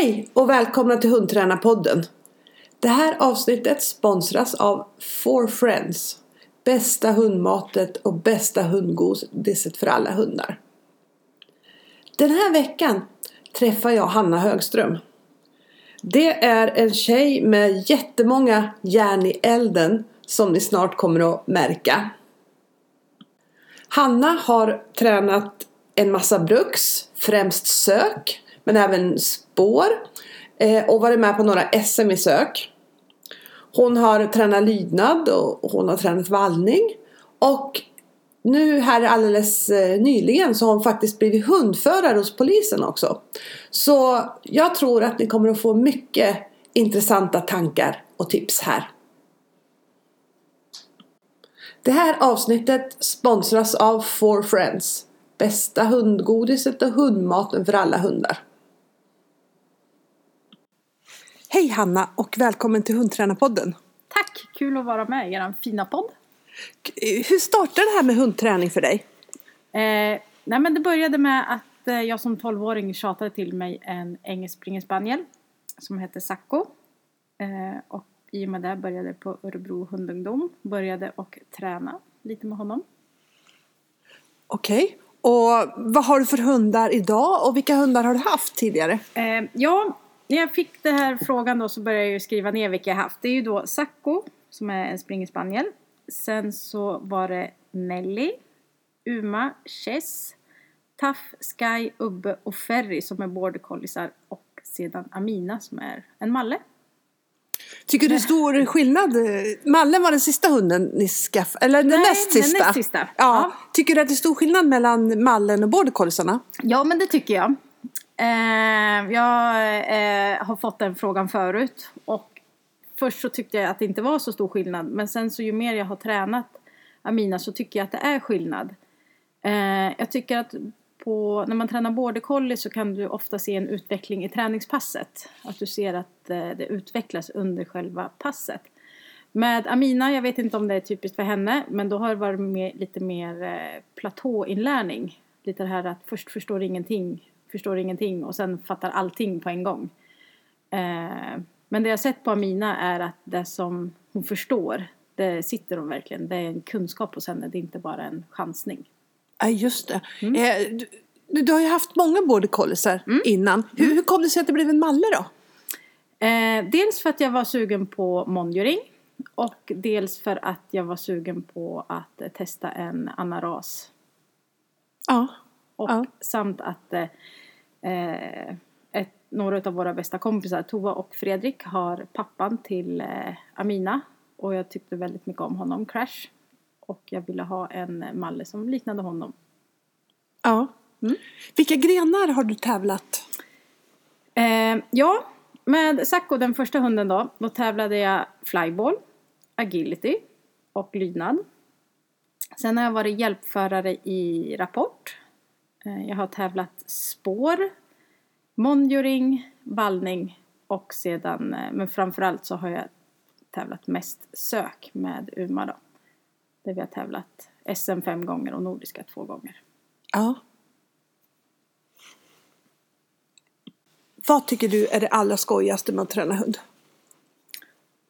Hej och välkomna till Hundtränarpodden. Det här avsnittet sponsras av Four Friends. Bästa hundmatet och bästa hundgodiset för alla hundar. Den här veckan träffar jag Hanna Högström. Det är en tjej med jättemånga järn i elden som ni snart kommer att märka. Hanna har tränat en massa bruks, främst sök, men även spår eh, och varit med på några SM i sök. Hon har tränat lydnad och hon har tränat vallning. Och nu här alldeles eh, nyligen så har hon faktiskt blivit hundförare hos polisen också. Så jag tror att ni kommer att få mycket intressanta tankar och tips här. Det här avsnittet sponsras av Four Friends. Bästa hundgodiset och hundmaten för alla hundar. Hej Hanna och välkommen till Hundtränarpodden. Tack! Kul att vara med i er fina podd. Hur startade det här med hundträning för dig? Eh, nej men det började med att eh, jag som 12-åring tjatade till mig en engelsk spaniel som hette Sacco. Eh, och i och med det började jag på Örebro hundungdom. Började och träna lite med honom. Okej. Okay. Och vad har du för hundar idag och vilka hundar har du haft tidigare? Eh, ja, när jag fick den här frågan då så började jag skriva ner vilka jag haft. Det är ju då Sacco som är en springerspaniel. Sen så var det Nelly, Uma, Chess, Taff, Sky, Ubbe och Ferry som är border colliesar och sedan Amina som är en malle. Tycker du stor skillnad? Mallen var den sista hunden ni skaffade, eller den Nej, näst sista? Den näst sista. Ja. ja. Tycker du att det är stor skillnad mellan mallen och border colliesarna? Ja, men det tycker jag. Eh, jag eh, har fått den frågan förut och först så tyckte jag att det inte var så stor skillnad men sen så ju mer jag har tränat Amina så tycker jag att det är skillnad. Eh, jag tycker att på, när man tränar border collie så kan du ofta se en utveckling i träningspasset. Att du ser att eh, det utvecklas under själva passet. Med Amina, jag vet inte om det är typiskt för henne, men då har det varit mer, lite mer eh, platåinlärning. Lite det här att först förstår ingenting, förstår ingenting och sen fattar allting på en gång. Eh, men det jag sett på Amina är att det som hon förstår, det sitter hon verkligen. Det är en kunskap hos henne, det är inte bara en chansning. Ja, just det. Mm. Eh, du, du, har ju haft många border colliesar mm. innan. Hur, mm. hur kom det sig att det blev en malle då? Eh, dels för att jag var sugen på monjuring. Och dels för att jag var sugen på att testa en annan ras. Ja. Och ja. samt att eh, ett, några av våra bästa kompisar, Tova och Fredrik, har pappan till eh, Amina. Och jag tyckte väldigt mycket om honom, Crash. Och jag ville ha en malle som liknade honom. Ja. Mm. Vilka grenar har du tävlat? Eh, ja, med Sacco, den första hunden då, då tävlade jag flyball, agility och lydnad. Sen har jag varit hjälpförare i rapport. Eh, jag har tävlat spår, monjuring, vallning och sedan, eh, men framförallt så har jag tävlat mest sök med Uma då. Där vi har tävlat SM fem gånger och Nordiska två gånger. Ja. Vad tycker du är det allra skojigaste med att träna hund?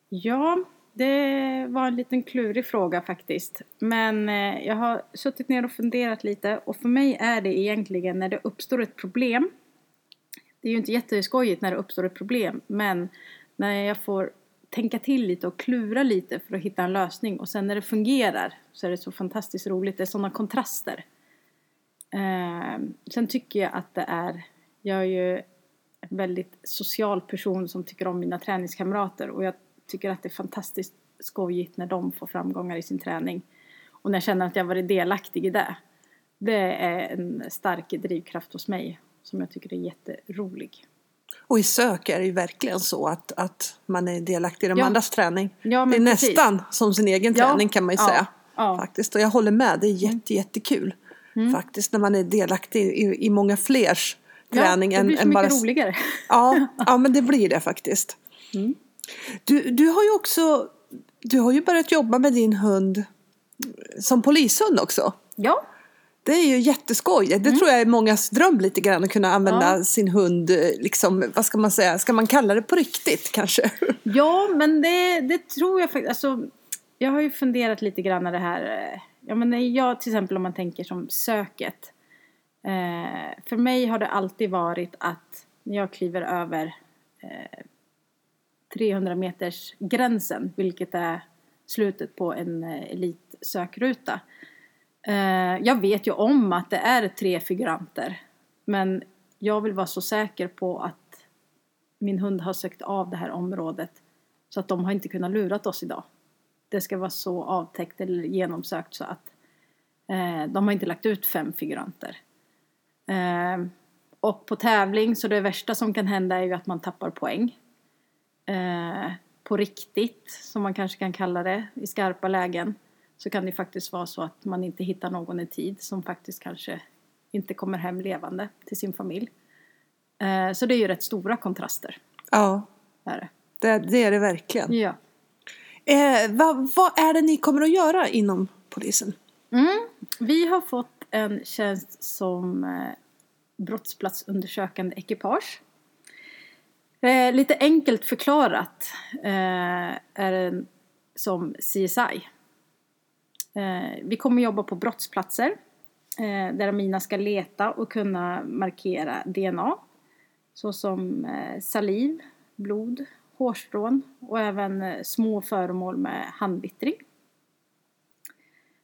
Ja, det var en liten klurig fråga faktiskt. Men eh, jag har suttit ner och funderat lite och för mig är det egentligen när det uppstår ett problem. Det är ju inte jätteskojigt när det uppstår ett problem men när jag får tänka till lite och klura lite för att hitta en lösning och sen när det fungerar så är det så fantastiskt roligt. Det är sådana kontraster. Ehm, sen tycker jag att det är, jag är ju en väldigt social person som tycker om mina träningskamrater och jag tycker att det är fantastiskt skojigt när de får framgångar i sin träning. Och när jag känner att jag varit delaktig i det. Det är en stark drivkraft hos mig som jag tycker är jätterolig. Och i sök är det ju verkligen så att, att man är delaktig i de Ja. andras träning. Ja, det är precis. nästan som sin egen Ja. träning kan man ju säga. Faktiskt. Och jag håller med, det är jätte, jättekul. Faktiskt när man är delaktig i, i många flers träning ja, det blir så än mycket bara... roligare. Ja, ja, men det blir det faktiskt. Mm. Du, du har ju också du har ju börjat jobba med din hund som polishund också. Ja, Det är ju jätteskoj. Det tror jag är mångas dröm lite grann att kunna använda Mm. Ja. sin hund, eh, liksom, vad ska man säga, ska man kalla det på riktigt kanske? Ja, men det, det tror jag faktiskt. Alltså, jag har ju funderat lite grann det här. eh, Ja, men jag till exempel om man tänker som söket. Eh, för mig har det alltid varit att när jag kliver över eh, 300 meters gränsen, vilket är slutet på en eh, elitsökruta. Eh, jag vet ju om att det är tre figuranter. Men jag vill vara så säker på att min hund har sökt av det här området. Så att de har inte kunnat lurat oss idag. Det ska vara så avtäckt eller genomsökt så att eh, de har inte lagt ut fem figuranter. Eh, och på tävling så det värsta som kan hända är ju att man tappar poäng. Eh, på riktigt, som man kanske kan kalla det, i skarpa lägen. Så kan det faktiskt vara så att man inte hittar någon i tid som faktiskt kanske inte kommer hem levande till sin familj. Eh, så det är ju rätt stora kontraster. Ja, Är det. det, det är det verkligen. Ja. Eh, vad, vad är det ni kommer att göra inom polisen? Mm. Vi har fått en tjänst som eh, brottsplatsundersökande ekipage. Eh, lite enkelt förklarat eh, är den som CSI. Eh, vi kommer jobba på brottsplatser eh, där Amina ska leta och kunna markera DNA såsom eh, saliv, blod, hårstrån och även eh, små föremål med handvittring.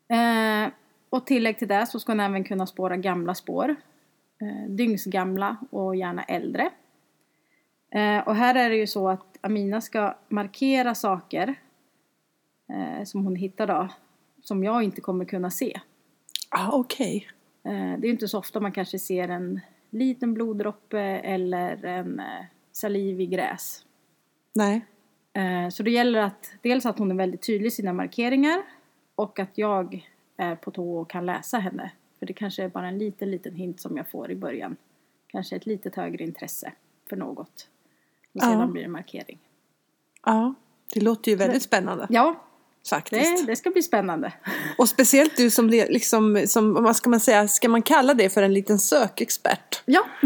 Eh, och tillägg till det så ska hon även kunna spåra gamla spår. Eh, dygnsgamla och gärna äldre. Eh, och här är det ju så att Amina ska markera saker eh, som hon hittar då. Som jag inte kommer kunna se. Ah, Okej. Eh, det är inte så ofta man kanske ser en liten bloddroppe eller en saliv i gräs. Nej. Så det gäller att dels att hon är väldigt tydlig i sina markeringar och att jag är på tå och kan läsa henne. För det kanske är bara en liten, liten hint som jag får i början. Kanske ett litet högre intresse för något. Och Ja. sedan blir det markering. Ja, det låter ju väldigt spännande Ja, faktiskt. det, det ska bli spännande. Och speciellt du som, liksom, som, vad ska man säga, ska man kalla det för en liten sökexpert? Ja,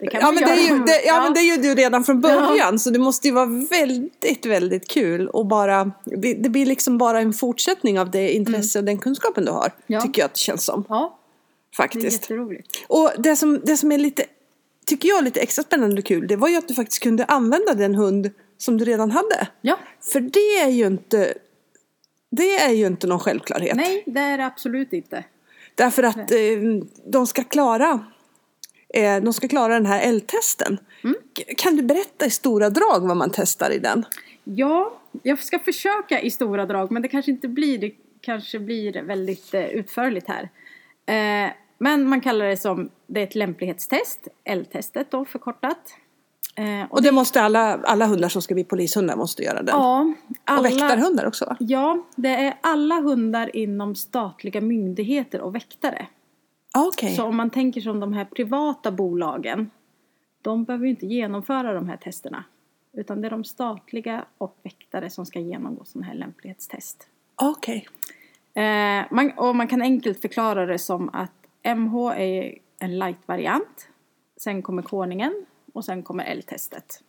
det kan Ja men, det är ju, göra. det, ja, men det är ju du redan från början Ja. så det måste ju vara väldigt, väldigt kul och bara, det, det blir liksom bara en fortsättning av det intresse och den kunskapen du har. Mm. Ja. Tycker jag att det känns som. Ja, det är Faktiskt. jätteroligt. Och det som, det som är lite, tycker jag är lite extra spännande och kul, det var ju att du faktiskt kunde använda den hund som du redan hade. Ja, För det är ju inte, det är ju inte någon självklarhet. nej det är det absolut inte. Därför att eh, de ska klara eh, de ska klara den här eldtesten. Mm. Kan du berätta i stora drag vad man testar i den? Ja, jag ska försöka i stora drag men det kanske inte blir det kanske blir väldigt eh, utförligt här. Eh, men man kallar det som, det är ett lämplighetstest, L-testet då förkortat. Eh, Och det måste alla, alla hundar som ska bli polishundar måste göra den. ja, alla, Och väktarhundar också va? Ja, det är alla hundar inom statliga myndigheter och väktare. Ah, Okej. Så om man tänker som de här privata bolagen, de behöver ju inte genomföra de här testerna. Utan det är de statliga och väktare som ska genomgå sådana här lämplighetstest. Okej. Eh, man, och man kan enkelt förklara det som att MH är en light-variant. Sen kommer koningen och sen kommer L-testet.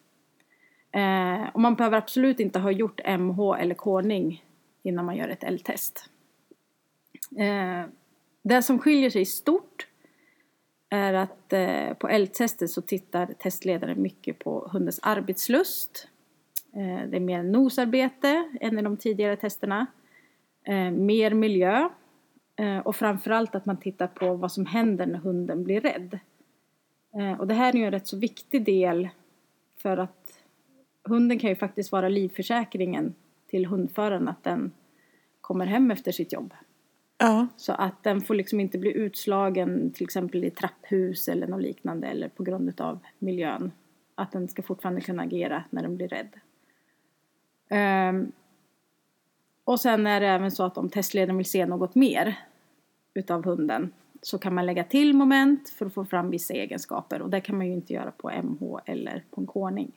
Eh, och man behöver absolut inte ha gjort MH eller koning innan man gör ett L-test. Eh, det som skiljer sig stort är att eh, på L-testet så tittar testledaren mycket på hundens arbetslust. Eh, det är mer nosarbete än i de tidigare testerna. Eh, mer miljö. Eh, och framförallt att man tittar på vad som händer när hunden blir rädd. Eh, och det här är ju en rätt så viktig del för att hunden kan ju faktiskt vara livförsäkringen till hundföraren att den kommer hem efter sitt jobb. Ja. Så att den får liksom inte bli utslagen till exempel i trapphus eller något liknande eller på grund av miljön. Att den ska fortfarande kunna agera när den blir rädd. Och sen är det även så att om testledaren vill se något mer utav hunden så kan man lägga till moment för att få fram vissa egenskaper och det kan man ju inte göra på MH eller på en koning.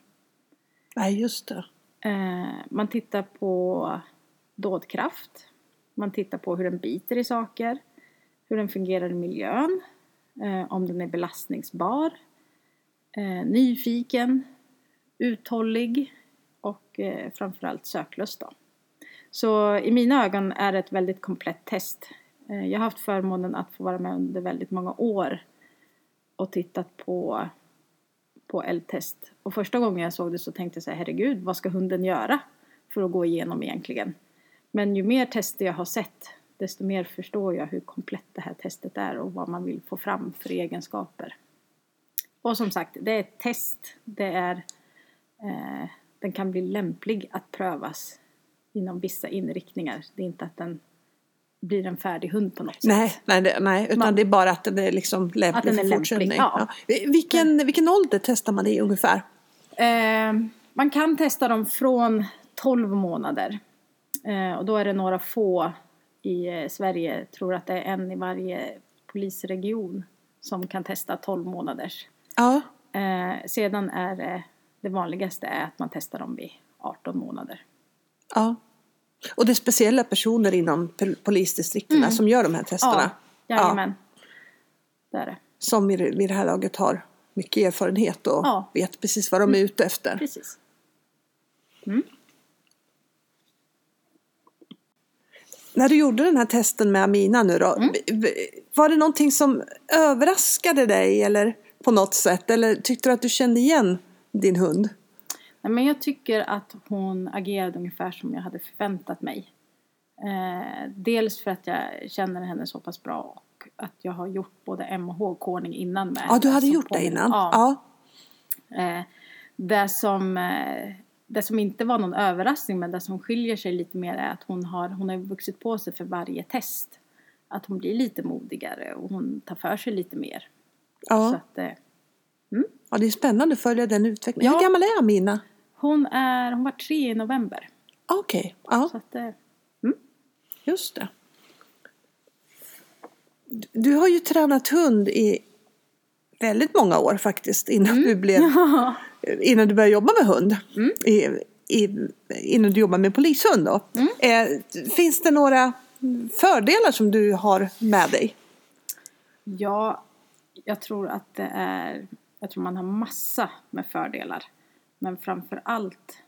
Nej, just det. Eh, man tittar på dådkraft. Man tittar på hur den biter i saker. hur den fungerar i miljön, eh, om den är belastningsbar, eh, nyfiken, uthållig och framförallt söklust. Då. Så i mina ögon är det ett väldigt komplett test. Eh, jag har haft förmånen att få vara med under väldigt många år och tittat på, på eldtest. Och första gången jag såg det så tänkte jag så här, herregud, vad ska hunden göra för att gå igenom egentligen? Men ju mer tester jag har sett, desto mer förstår jag hur komplett det här testet är och vad man vill få fram för egenskaper. Och som sagt, det är ett test. Det är, eh, den kan bli lämplig att prövas inom vissa inriktningar. Det är inte att den blir en färdig hund på något sätt. Nej, nej, det, nej utan Man- det är bara att den är liksom lämplig Att den för är lämplig, fortsättning. ja. Vilken, vilken ålder testar man det i ungefär? Eh, man kan testa dem från 12 månader. Eh, och då är det några få i eh, Sverige, jag tror att det är en i varje polisregion som kan testa 12 månaders. Ja, Eh, sedan är det, det vanligaste är att man testar dem vid 18 månader. Ja. Och det är speciella personer inom pol- polisdistrikterna som gör de här testerna. Ja, jajamän. Det är det. Som vid, det här laget har mycket erfarenhet och Ja. vet precis vad de är ute efter. Precis. När du gjorde den här testen med Amina nu då, Mm. var det någonting som överraskade dig eller på något sätt? Eller tyckte du att du kände igen din hund? Nej, men jag tycker att hon agerade ungefär som jag hade förväntat mig. Eh, dels för att jag känner henne så pass bra och att jag har gjort både M och H-kodning innan med Ja, du hade gjort det innan? Ja. ja. Eh, det, som, eh, det som inte var någon överraskning men det som skiljer sig lite mer är att hon har, hon har vuxit på sig för varje test. Att hon blir lite modigare och hon tar för sig lite mer. Så Ja. att, eh, ja, det är spännande att följa den utvecklingen. Ja. Hur gammal är Amina? Hon, är, hon var tre i november. Okej, ja. Så att, eh, Just det. Du- har ju tränat hund i väldigt många år faktiskt innan, Mm. du, blev, innan du började jobba med hund. I, i, innan du jobbade med polishund då. Mm. Eh, finns det några fördelar som du har med dig? Ja, jag tror att det är... Jag tror man har massa med fördelar. Men framför allt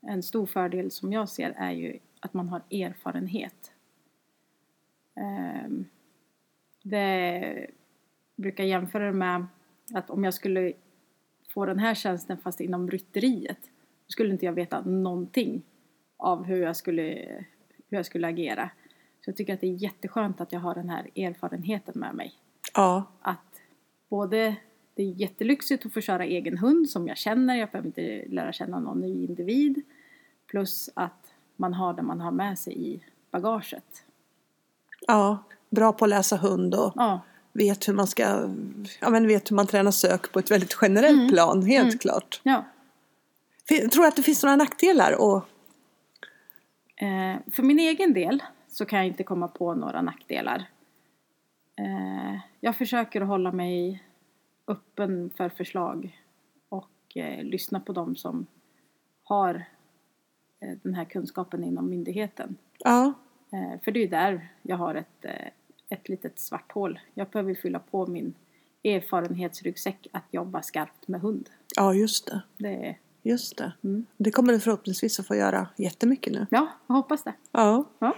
en stor fördel som jag ser är ju att man har erfarenhet. Ehm, Det brukar jämföra med att om jag skulle få den här tjänsten fast inom rytteriet då skulle inte jag veta någonting av hur jag skulle, hur jag skulle agera. Så jag tycker att det är jätteskönt att jag har den här erfarenheten med mig Ja, att både det är jättelyxigt att få köra egen hund som jag känner, jag behöver inte lära känna någon ny individ. Plus att man har det man har med sig i bagaget. ja, bra på att läsa hund och Ja, vet hur man ska, ja men vet hur man tränar sök på ett väldigt generellt plan, helt klart. ja. Tror du att det finns några nackdelar? Och, Eh, för min egen del så kan jag inte komma på några nackdelar. Eh, jag försöker att hålla mig öppen för förslag och eh, lyssna på dem som har eh, den här kunskapen inom myndigheten. ja, Eh, för det är där jag har ett, eh, ett litet svart hål. Jag behöver fylla på min erfarenhetsryggsäck att jobba skarpt med hund. ja, just det. Det är, Just det. Mm. Det kommer du förhoppningsvis att få göra jättemycket nu. ja, jag hoppas det. Ja. Ja.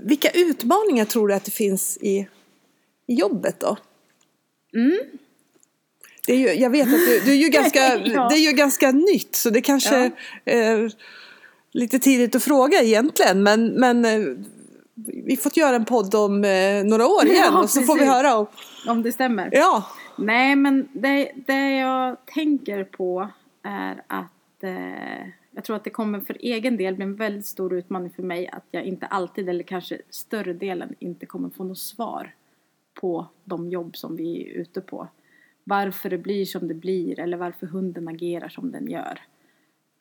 Vilka utmaningar tror du att det finns i jobbet då? Mm. Det är ju, jag vet att du, du är ju ganska, Ja. det är ju ganska nytt så det kanske är lite tidigt att fråga egentligen men, men eh, vi får göra en podd om eh, några år igen Ja, och så får vi precis. höra om, Om det stämmer. ja, Nej, men det, det jag tänker på är att eh, jag tror att det kommer för egen del bli en väldigt stor utmaning för mig att jag inte alltid, eller kanske större delen, inte kommer få något svar på de jobb som vi är ute på. Varför det blir som det blir eller varför hunden agerar som den gör.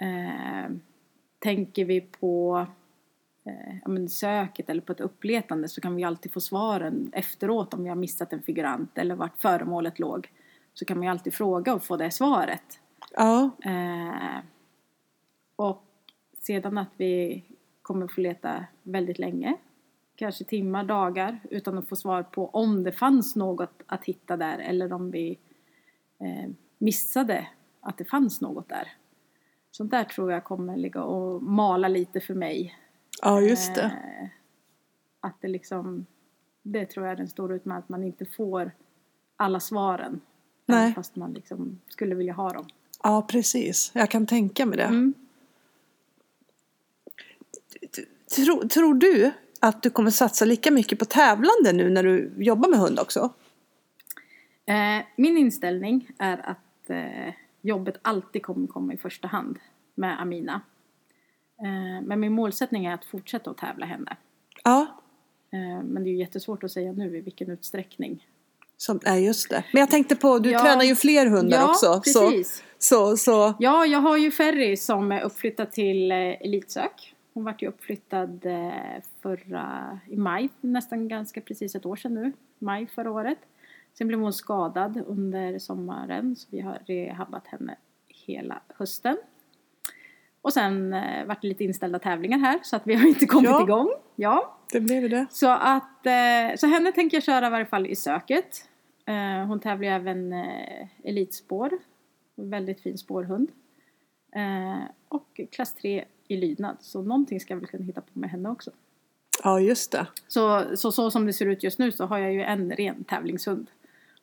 Eh, tänker vi på eh, ja, men söket eller på ett uppletande så kan vi alltid få svaren efteråt om vi har missat en figurant eller vart föremålet låg. Så kan man ju alltid fråga och få det svaret. ja, Eh, och sedan att vi kommer få leta väldigt länge kanske timmar, dagar utan att få svar på om det fanns något att hitta där eller om vi eh, missade att det fanns något där. Sånt där tror jag kommer ligga och mala lite för mig. Ja, just det. Eh, att det liksom, det tror jag är den stora utmaningen, att man inte får alla svaren. Nej. Fast man liksom skulle vilja ha dem. Ja, precis. Jag kan tänka mig det. Mm. Tror, tror du att du kommer satsa lika mycket på tävlande nu när du jobbar med hund också? Eh, min inställning är att eh, jobbet alltid kommer komma i första hand med Amina. Eh, men min målsättning är att fortsätta att tävla henne. Ja, men det är ju jättesvårt att säga nu i vilken utsträckning. som, nej, just det. Men jag tänkte på, du Ja. tränar ju fler hundar ja, också. Så, precis. så, så, Ja, jag har ju Ferry som är uppflyttad till Elitsök. Hon vart ju uppflyttad eh, förra, i maj, nästan ganska precis ett år sedan nu. Maj förra året. Sen blev hon skadad under sommaren så vi har rehabbat henne hela hösten. Och sen eh, vart det lite inställda tävlingar här så att vi har inte kommit Ja. igång. Ja, det blev det. så att, eh, så henne tänker jag köra i varje fall i söket. Eh, hon tävlar ju även eh, elitspår. Väldigt fin spårhund. Eh, och klass 3 i lydnad. Så någonting ska jag väl kunna hitta på med henne också. Ja, just det. Så, så, så som det ser ut just nu så har jag ju en ren tävlingshund.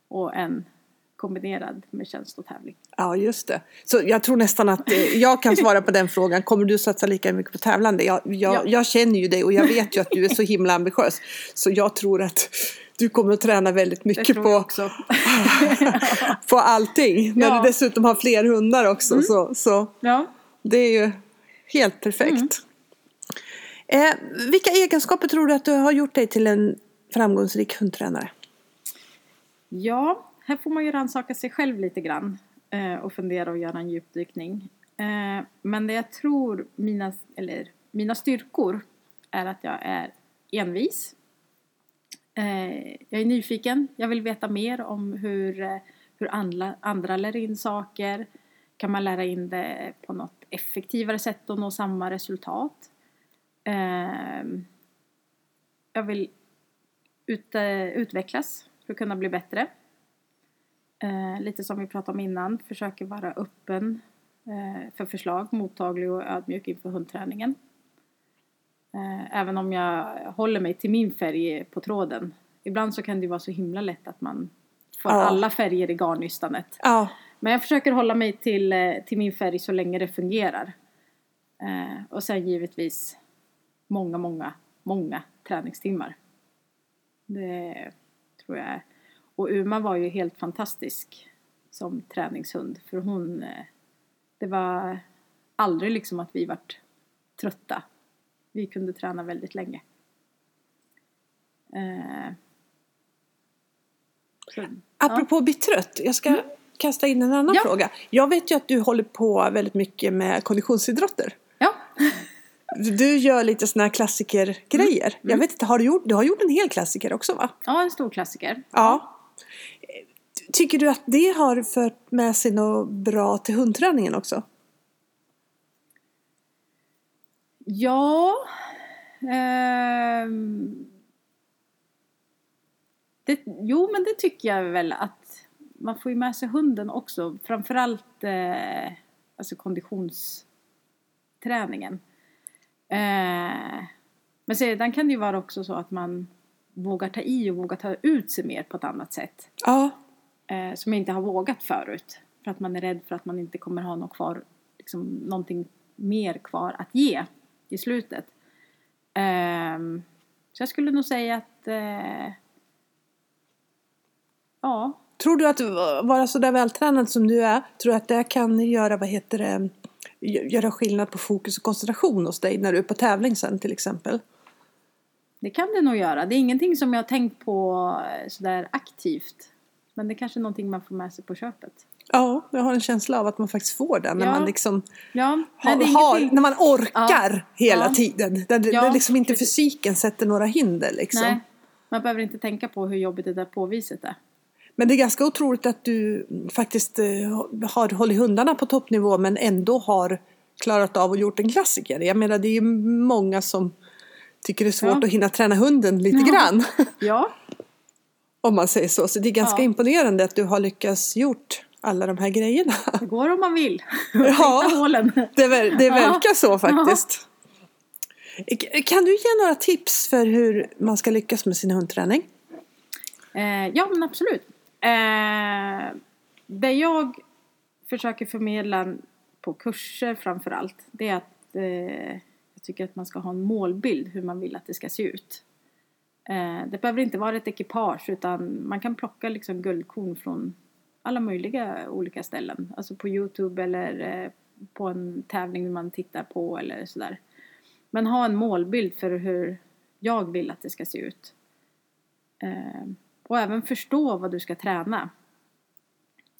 Och en kombinerad med tjänstetävling. Ja, just det. Så jag tror nästan att eh, jag kan svara på den frågan. Kommer du satsa lika mycket på tävlande? Jag, jag, Ja. jag känner ju dig och jag vet ju att du är så himla ambitiös. Så jag tror att du kommer att träna väldigt mycket på, på allting. När Ja. Mm. du dessutom har fler hundar också. Så, så Ja. det är ju helt perfekt. Mm. Eh, vilka egenskaper tror du att du har gjort dig till en framgångsrik hundtränare? Ja, här får man ju rannsaka sig själv lite grann eh, och fundera och göra en djupdykning. Eh, men det jag tror mina, eller, mina styrkor är att jag är envis. Eh, jag är nyfiken, jag vill veta mer om hur, eh, hur andra, andra lär in saker. Kan man lära in det på något effektivare sätt och nå samma resultat? Eh, jag vill ut, utvecklas för att kunna bli bättre. Eh, lite som vi pratade om innan, försöker vara öppen eh, för förslag, mottaglig och ödmjuk inför hundträningen. Eh, även om jag håller mig till min färg på tråden. Ibland så kan det vara så himla lätt att man får Ja. alla färger i garnnystanet. Ja, Men jag försöker hålla mig till, eh, till min färg så länge det fungerar. Eh, och sen givetvis många, många, många träningstimmar. Det tror jag är. Och Uma var ju helt fantastisk som träningshund. För hon, eh, det var aldrig liksom att vi vart trötta. Vi kunde träna väldigt länge. Eh, så, Apropå bli trött, jag ska kasta in en annan Mm. Ja. fråga. Jag vet ju att du håller på väldigt mycket med konditionsidrotter. ja. Du gör lite sådana här klassikergrejer. Mm. Jag vet inte, har du gjort, du har gjort en hel klassiker också va? ja, en stor klassiker. Ja. Tycker du att det har fört med sig något bra till hundträningen också? Ja. ehm, det, jo, men det tycker jag väl att man får ju med sig hunden också. Framförallt eh, alltså konditionsträningen. Eh, men sedan kan det ju vara också så att man vågar ta i och vågar ta ut sig mer på ett annat sätt. Ja. Eh, som jag inte har vågat förut. För att man är rädd för att man inte kommer ha något kvar, liksom, någonting mer kvar att ge i slutet. Ehm, så jag skulle nog säga att eh, ja, Tror du att vara så där vältränad som du är, tror du att det kan göra, vad heter det, göra skillnad på fokus och koncentration hos dig när du är på tävling sen till exempel? det kan det nog göra. Det är ingenting som jag har tänkt på eh, sådär aktivt. Men det är kanske är någonting man får med sig på köpet. Ja, jag har en känsla av att man faktiskt får det när Ja. man liksom Ja, har, nej, har, när man orkar Ja. hela tiden. Där, där liksom inte fysiken sätter några hinder liksom. Nej, man behöver inte tänka på hur jobbigt det där påviset är. Men det är ganska otroligt att du faktiskt eh, har hållit hundarna på toppnivå men ändå har klarat av och gjort en klassiker. Jag menar det är ju många som tycker det är svårt Ja. att hinna träna hunden lite Ja. grann. Ja, Om man säger så. Så det är ganska Ja. imponerande att du har lyckats gjort alla de här grejerna. det går om man vill. Ja. Hålen. Det, ver- det verkar så faktiskt. Kan du ge några tips för hur man ska lyckas med sin hundträning? Eh, ja, men absolut. Eh, det jag försöker förmedla på kurser framför allt, det är att eh, jag tycker att man ska ha en målbild hur man vill att det ska se ut. Eh, det behöver inte vara ett ekipage utan man kan plocka liksom guldkorn från alla möjliga olika ställen. Alltså på Youtube eller eh, på en tävling man tittar på eller sådär. Men ha en målbild för hur jag vill att det ska se ut. Eh, och även förstå vad du ska träna.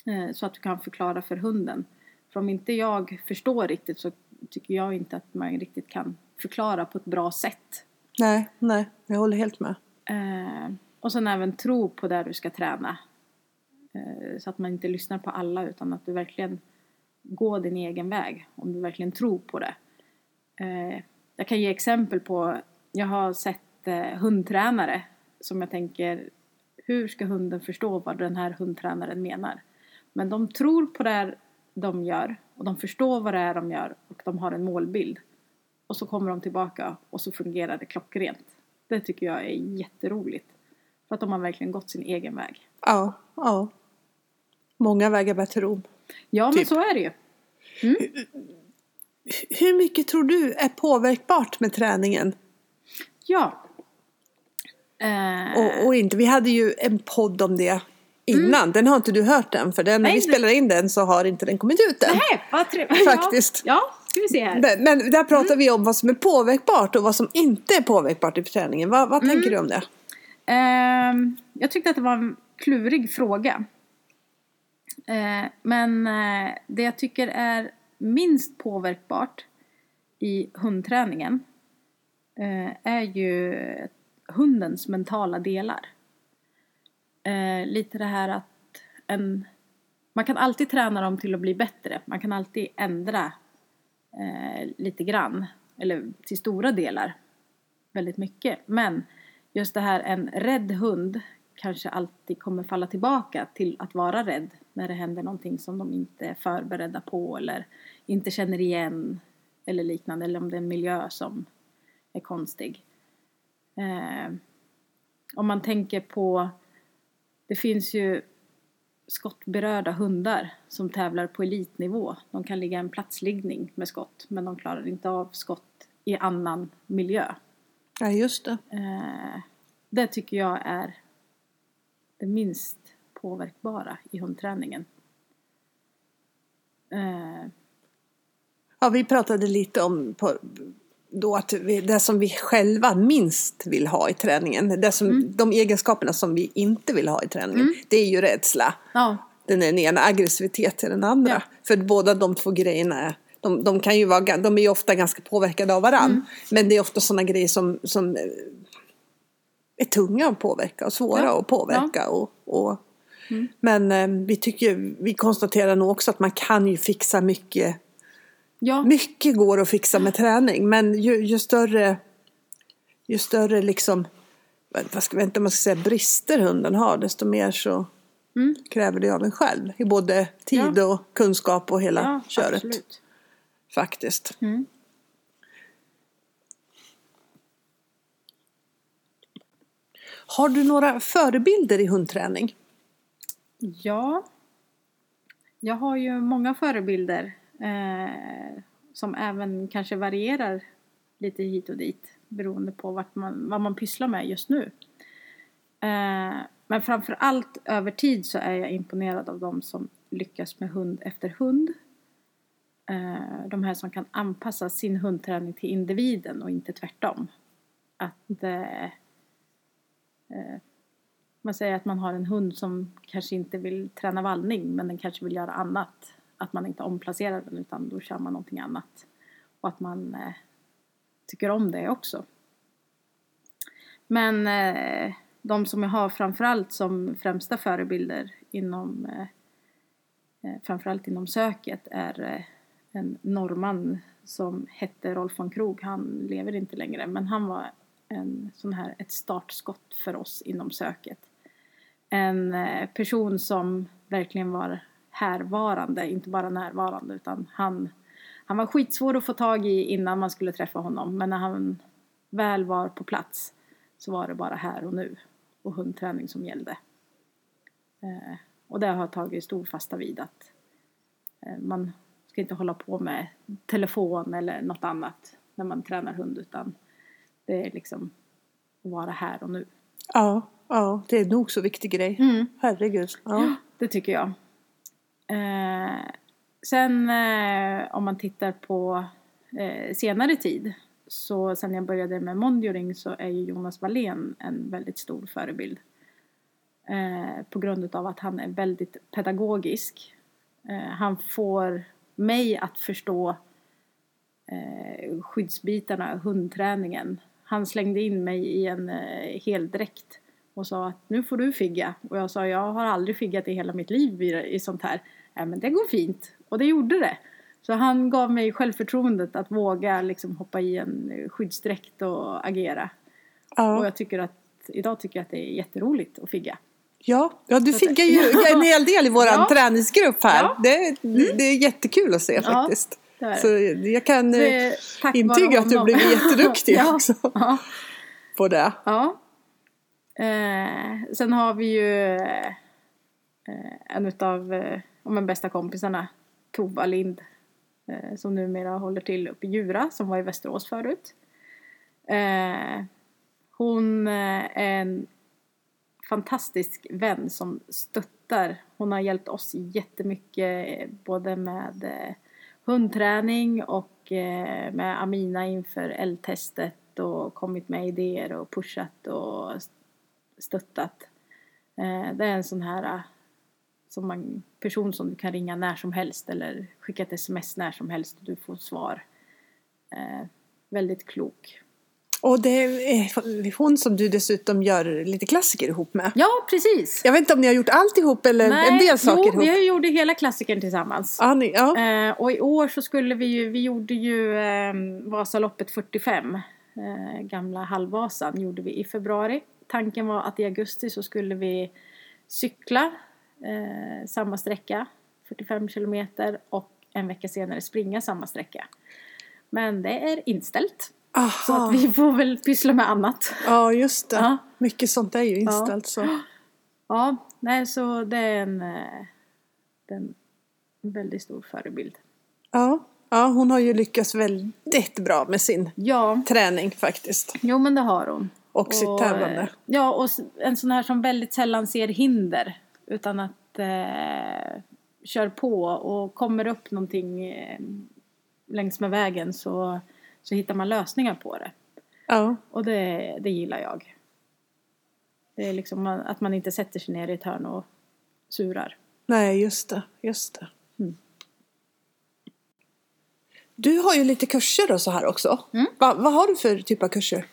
Eh, så att du kan förklara för hunden. För om inte jag förstår riktigt så tycker jag inte att man riktigt kan förklara på ett bra sätt. Nej, nej, jag håller helt med. Eh, och sen även tro på det du ska träna. Eh, så att man inte lyssnar på alla utan att du verkligen går din egen väg. Om du verkligen tror på det. Jag kan ge exempel på, jag har sett hundtränare som jag tänker, hur ska hunden förstå vad den här hundtränaren menar? Men de tror på det de gör och de förstår vad det är de gör och de har en målbild. Och så kommer de tillbaka och så fungerar det klockrent. Det tycker jag är jätteroligt. För att de har verkligen gått sin egen väg. Ja, ja. Många vägar bär till Rom. Ja, men Typ. så är det ju. Hur mycket tror du är påverkbart med träningen? Ja. Eh, Och, och inte, vi hade ju en podd om det innan. Den har inte du hört än. För den, när vi spelar in den så har inte den kommit ut än. Nej, vad trevligt. Faktiskt. Ja, ja, ska vi se här. Men, men där pratar vi om vad som är påverkbart och vad som inte är påverkbart i träningen. Vad, vad tänker du om det? Ehm, jag tyckte att det var en klurig fråga. Eh, men eh, det jag tycker är minst påverkbart i hundträningen eh, är ju hundens mentala delar. Eh, lite det här att en, man kan alltid träna dem till att bli bättre. Man kan alltid ändra eh, lite grann, eller till stora delar väldigt mycket. Men just det här, en rädd hund kanske alltid kommer falla tillbaka till att vara rädd när det händer någonting som de inte är förberedda på eller inte känner igen eller liknande eller om det är en miljö som är konstig. Eh, om man tänker på, det finns ju skottberörda hundar som tävlar på elitnivå. De kan ligga en platsliggning med skott men de klarar inte av skott i annan miljö. Ja, just det. Eh, det tycker jag är det minst påverkbara i hundträningen. Eh, Ja, vi pratade lite om på, då att vi, det som vi själva minst vill ha i träningen. Det som, De egenskaperna som vi inte vill ha i träningen. Det är ju rädsla. ja, Den är den ena, aggressivitet är den andra. Ja. För båda de två grejerna är, de, de, kan ju vara, de är ju ofta ganska påverkade av varann. Mm. Men det är ofta sådana grejer som, som eh, är tunga att påverka och svåra Ja. att påverka. Och, och, Men eh, vi, tycker, vi konstaterar nog också att man kan ju fixa mycket. Ja, Mycket går att fixa med träning. Men ju, ju större, ju större liksom, vad ska, om man ska säga brister hunden har, desto mer så Mm. kräver det av en själv. I både tid Ja. och kunskap och hela ja köret. absolut. Faktiskt. Mm. Har du några förebilder i hundträning? Ja, jag har ju många förebilder eh, som även kanske varierar lite hit och dit beroende på vart man, vad man pysslar med just nu. Eh, men framför allt över tid så är jag imponerad av de som lyckas med hund efter hund. Eh, de här som kan anpassa sin hundträning till individen och inte tvärtom. Att eh, eh man säger att man har en hund som kanske inte vill träna vallning men den kanske vill göra annat. Att man inte omplacerar den utan då kör man någonting annat. Och att man eh, tycker om det också. Men eh, de som jag har framförallt som främsta förebilder inom eh, eh framförallt inom söket är eh, en norrman som hette Rolf von Krog. Han lever inte längre men han var en sån här, ett startskott för oss inom söket. En eh, person som verkligen var härvarande, inte bara närvarande utan han, han var skitsvår att få tag i innan man skulle träffa honom men när han väl var på plats så var det bara här och nu och hundträning som gällde. Eh, och det har jag tagit stor fasta vid att eh, man ska inte hålla på med telefon eller något annat när man tränar hund utan det är liksom att vara här och nu. Ja, ja, det är nog så viktig grej. Mm. Herregud. Ja. Det tycker jag. Eh, sen eh, om man tittar på eh, senare tid så sen jag började med Mondioring så är ju Jonas Wallén en väldigt stor förebild. Eh, på grund av att han är väldigt pedagogisk. Eh, han får mig att förstå eh, skyddsbitarna, hundträningen. Han slängde in mig i en eh, heldräkt och sa att nu får du figga. Och jag sa jag har aldrig figgat i hela mitt liv i, i sånt här. Ja men det går fint. Och det gjorde det. Så han gav mig självförtroendet att våga liksom hoppa i en eh, skyddsdräkt och agera. Och Ja. jag tycker att idag tycker jag att det är jätteroligt att figga. Ja. ja, du fick ju en hel del i vår Ja. träningsgrupp här. Ja. Det, det, det är jättekul att se Ja, faktiskt. det. Så jag kan Det eh, intyga att du blivit jätteduktig ja. också Ja. på det. ja. Eh, sen har vi ju eh, en utav eh, ja, men bästa kompisarna, Tova Lind, eh, som numera håller till uppe i Djura, som var i Västerås förut. Eh, hon eh, är en fantastisk vän som stöttar. Hon har hjälpt oss jättemycket eh, både med eh, hundträning och eh, med Amina inför eldtestet och kommit med idéer och pushat och stöttat. Eh, det är en sån här eh, som man, person som du kan ringa när som helst eller skicka ett sms när som helst och du får svar. Eh, väldigt klok. Och det är hon som du dessutom gör lite klassiker ihop med. Ja, precis! Jag vet inte om ni har gjort allt ihop eller en del saker jo, ihop. vi har ju gjort hela klassikern tillsammans. Ja, ni, ja. Eh, och i år så skulle vi ju, vi gjorde ju eh, Vasaloppet 45, eh, gamla halvvasan, gjorde vi i februari. Tanken var att i augusti så skulle vi cykla eh, samma sträcka, 45 kilometer och en vecka senare springa samma sträcka. Men det är inställt. Så Aha. att vi får väl pyssla med annat. Ja, just det. Ja. Mycket sånt är ju inställt så. Ja, nej så det är en, eh, en väldigt stor förebild. Ja. ja, hon har ju lyckats väldigt bra med sin Ja, träning faktiskt. jo men det har hon. Och sitt tävlande. eh, Ja, och en sån här som väldigt sällan ser hinder. Utan att eh, kör på och kommer upp någonting eh, längs med vägen så, så hittar man lösningar på det. Ja. Och det, det gillar jag. Det är liksom att man inte sätter sig ner i ett hörn och surar. Nej, just det. Just det. Mm. Du har ju lite kurser och så här också. Mm. Va, vad har du för typ av kurser?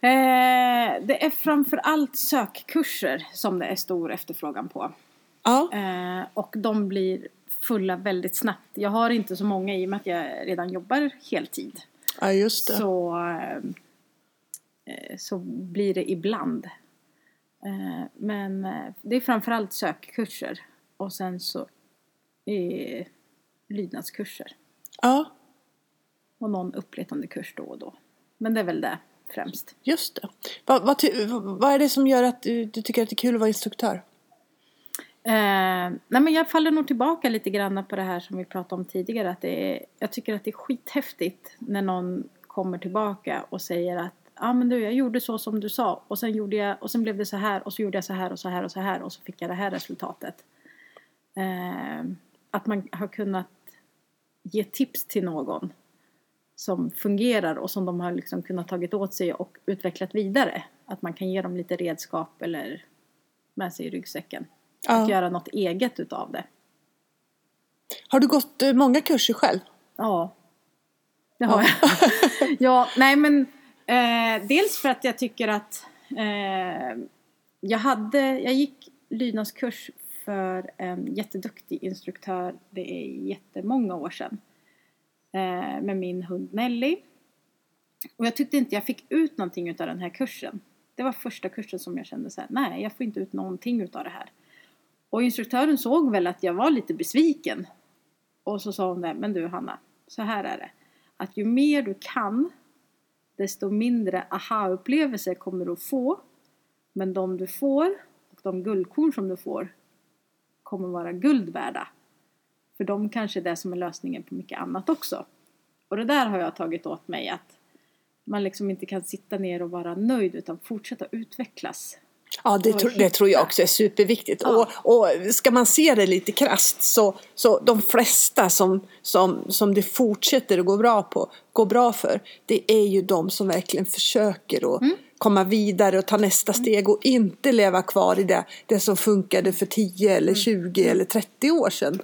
Eh, det är framför allt sökkurser som det är stor efterfrågan på. Ja. Eh, och de blir fulla väldigt snabbt. Jag har inte så många i och med att jag redan jobbar heltid. ja, just det. Så, eh, eh, så blir det ibland. Eh, men eh, det är framförallt sökkurser. Och sen så är lydnadskurser. Ja, Och någon uppletande kurs då och då. Men det är väl det främst. just det. Va, vad vad, vad är det som gör att du, du tycker att det är kul att vara instruktör? Eh, nej men jag faller nog tillbaka lite grann på det här som vi pratade om tidigare. Att det är, jag tycker att det är skithäftigt när någon kommer tillbaka och säger att ja ah, men du jag gjorde så som du sa och sen gjorde jag och sen blev det så här och så gjorde jag så här och så här och så här och så fick jag det här resultatet. Eh, att man har kunnat ge tips till någon som fungerar och som de har liksom kunnat tagit åt sig och utvecklat vidare. Att man kan ge dem lite redskap eller med sig i ryggsäcken att Ja. göra något eget utav det. Har du gått eh, många kurser själv? Ja, det har jag. ja, nej men eh, dels för att jag tycker att eh, jag hade, jag gick lydnadskurs för en jätteduktig instruktör, det är jättemånga år sedan, Eh, med min hund Nelly. Och jag tyckte inte jag fick ut någonting av den här kursen. Det var första kursen som jag kände så här, nej jag får inte ut någonting av det här. Och instruktören såg väl att jag var lite besviken. Och så sa hon det, men du Hanna, så här är det. Att ju mer du kan, desto mindre aha-upplevelser kommer du att få. Men de du får och de guldkorn som du får kommer vara guld värda. För de kanske är det som är lösningen på mycket annat också. Och det där har jag tagit åt mig att man liksom inte kan sitta ner och vara nöjd utan fortsätta utvecklas. Ja, det, tro, det tror jag också är superviktigt. Ja. Och, och ska man se det lite krasst så, så de flesta som, som, som det fortsätter att gå bra, på, gå bra för, det är ju de som verkligen försöker att Mm. komma vidare och ta nästa steg och inte leva kvar i det, det som funkade för 10 Mm. eller 20 eller 30 år sedan.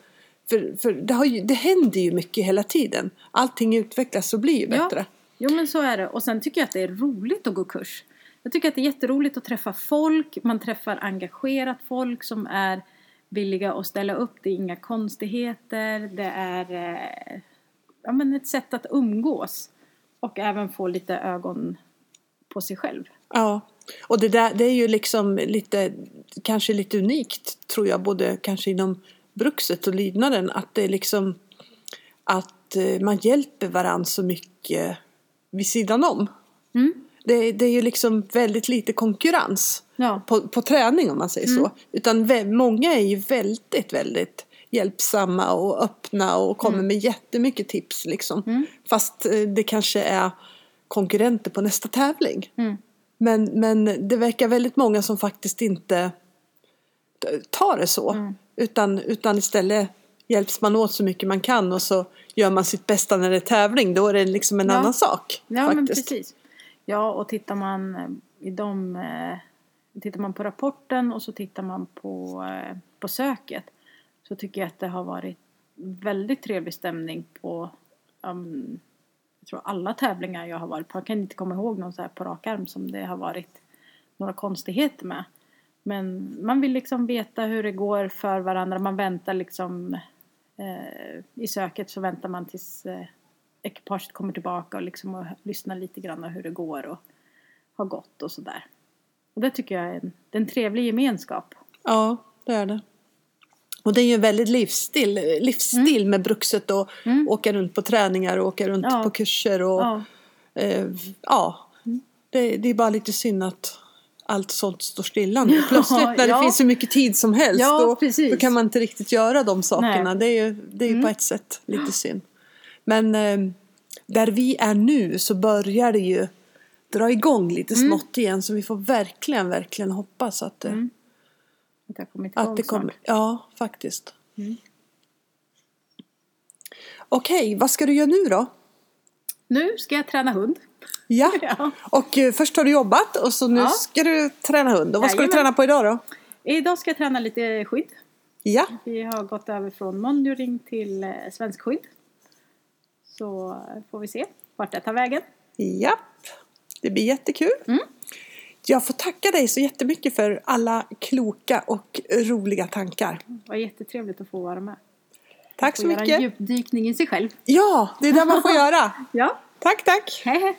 För, för det, har ju, det händer ju mycket hela tiden. Allting utvecklas och blir ju bättre. Ja, jo men så är det. Och sen tycker jag att det är roligt att gå kurs. Jag tycker att det är jätteroligt att träffa folk. Man träffar engagerat folk som är villiga att ställa upp. Det är inga konstigheter. Det är eh, ja, men ett sätt att umgås. Och även få lite ögon på sig själv. Ja, och det, där, det är ju liksom lite, kanske lite unikt tror jag, både kanske inom bruxet och lydnaden, att det är liksom att eh, man hjälper varandra så mycket vid sidan om. Mm. Det, det är ju liksom väldigt lite konkurrens Ja. på, på träning om man säger så. Mm. Utan vä- många är ju väldigt, väldigt hjälpsamma och öppna och kommer med jättemycket tips liksom. Mm. Fast eh, det kanske är konkurrenter på nästa tävling. Mm. Men, men det verkar väldigt många som faktiskt inte tar det så. Mm. Utan, utan istället hjälps man åt så mycket man kan och så gör man sitt bästa när det är tävling. Då är det liksom en Ja. annan sak. Ja, men faktiskt. precis. Ja, och tittar man eh, i de... eh, Tittar man på rapporten och så tittar man på, eh, på söket så tycker jag att det har varit väldigt trevlig stämning på um, jag tror alla tävlingar jag har varit på. Jag kan inte komma ihåg någon så här på rak arm som det har varit några konstigheter med. Men man vill liksom veta hur det går för varandra. Man väntar liksom eh, i söket så väntar man tills eh, ekipaget kommer tillbaka och liksom och lyssnar lite grann hur det går och har gått och sådär. Och det tycker jag är en, det är en trevlig gemenskap. Ja, det är det. Och det är ju en väldigt livsstil, livsstil med bruxet och Mm. åka runt på träningar och åka runt Ja. på kurser. Och, Ja, eh, ja. Det, det är bara lite synd att allt sånt står stilla nu. Plötsligt när det Ja. finns så mycket tid som helst Ja, då, då kan man inte riktigt göra de sakerna. Nej. Mm. Det är ju, det är ju på ett sätt lite synd. Men eh, där vi är nu så börjar det ju dra igång lite Mm. smått igen så vi får verkligen, verkligen hoppas att det, Mm. att jag har kommit igång att det kommer. Ja, faktiskt. Mm. Okej, vad ska du göra nu då? Nu ska jag träna hund. Ja, Ja. och eh, först har du jobbat och så nu Ja. ska du träna hund. Och vad ska du Jajamän. träna på idag då? Idag ska jag träna lite skydd. Ja, Vi har gått över från monitoring till eh, svensk skydd. Så eh, får vi se vart det tar vägen. japp. Det blir jättekul. Mm. Jag får tacka dig så jättemycket för alla kloka och roliga tankar. Det var jättetrevligt att få vara med. Tack så Få göra en mycket. djupdykning i sig själv. Ja, det är det man får göra. Ja, Tack, tack. hej hej!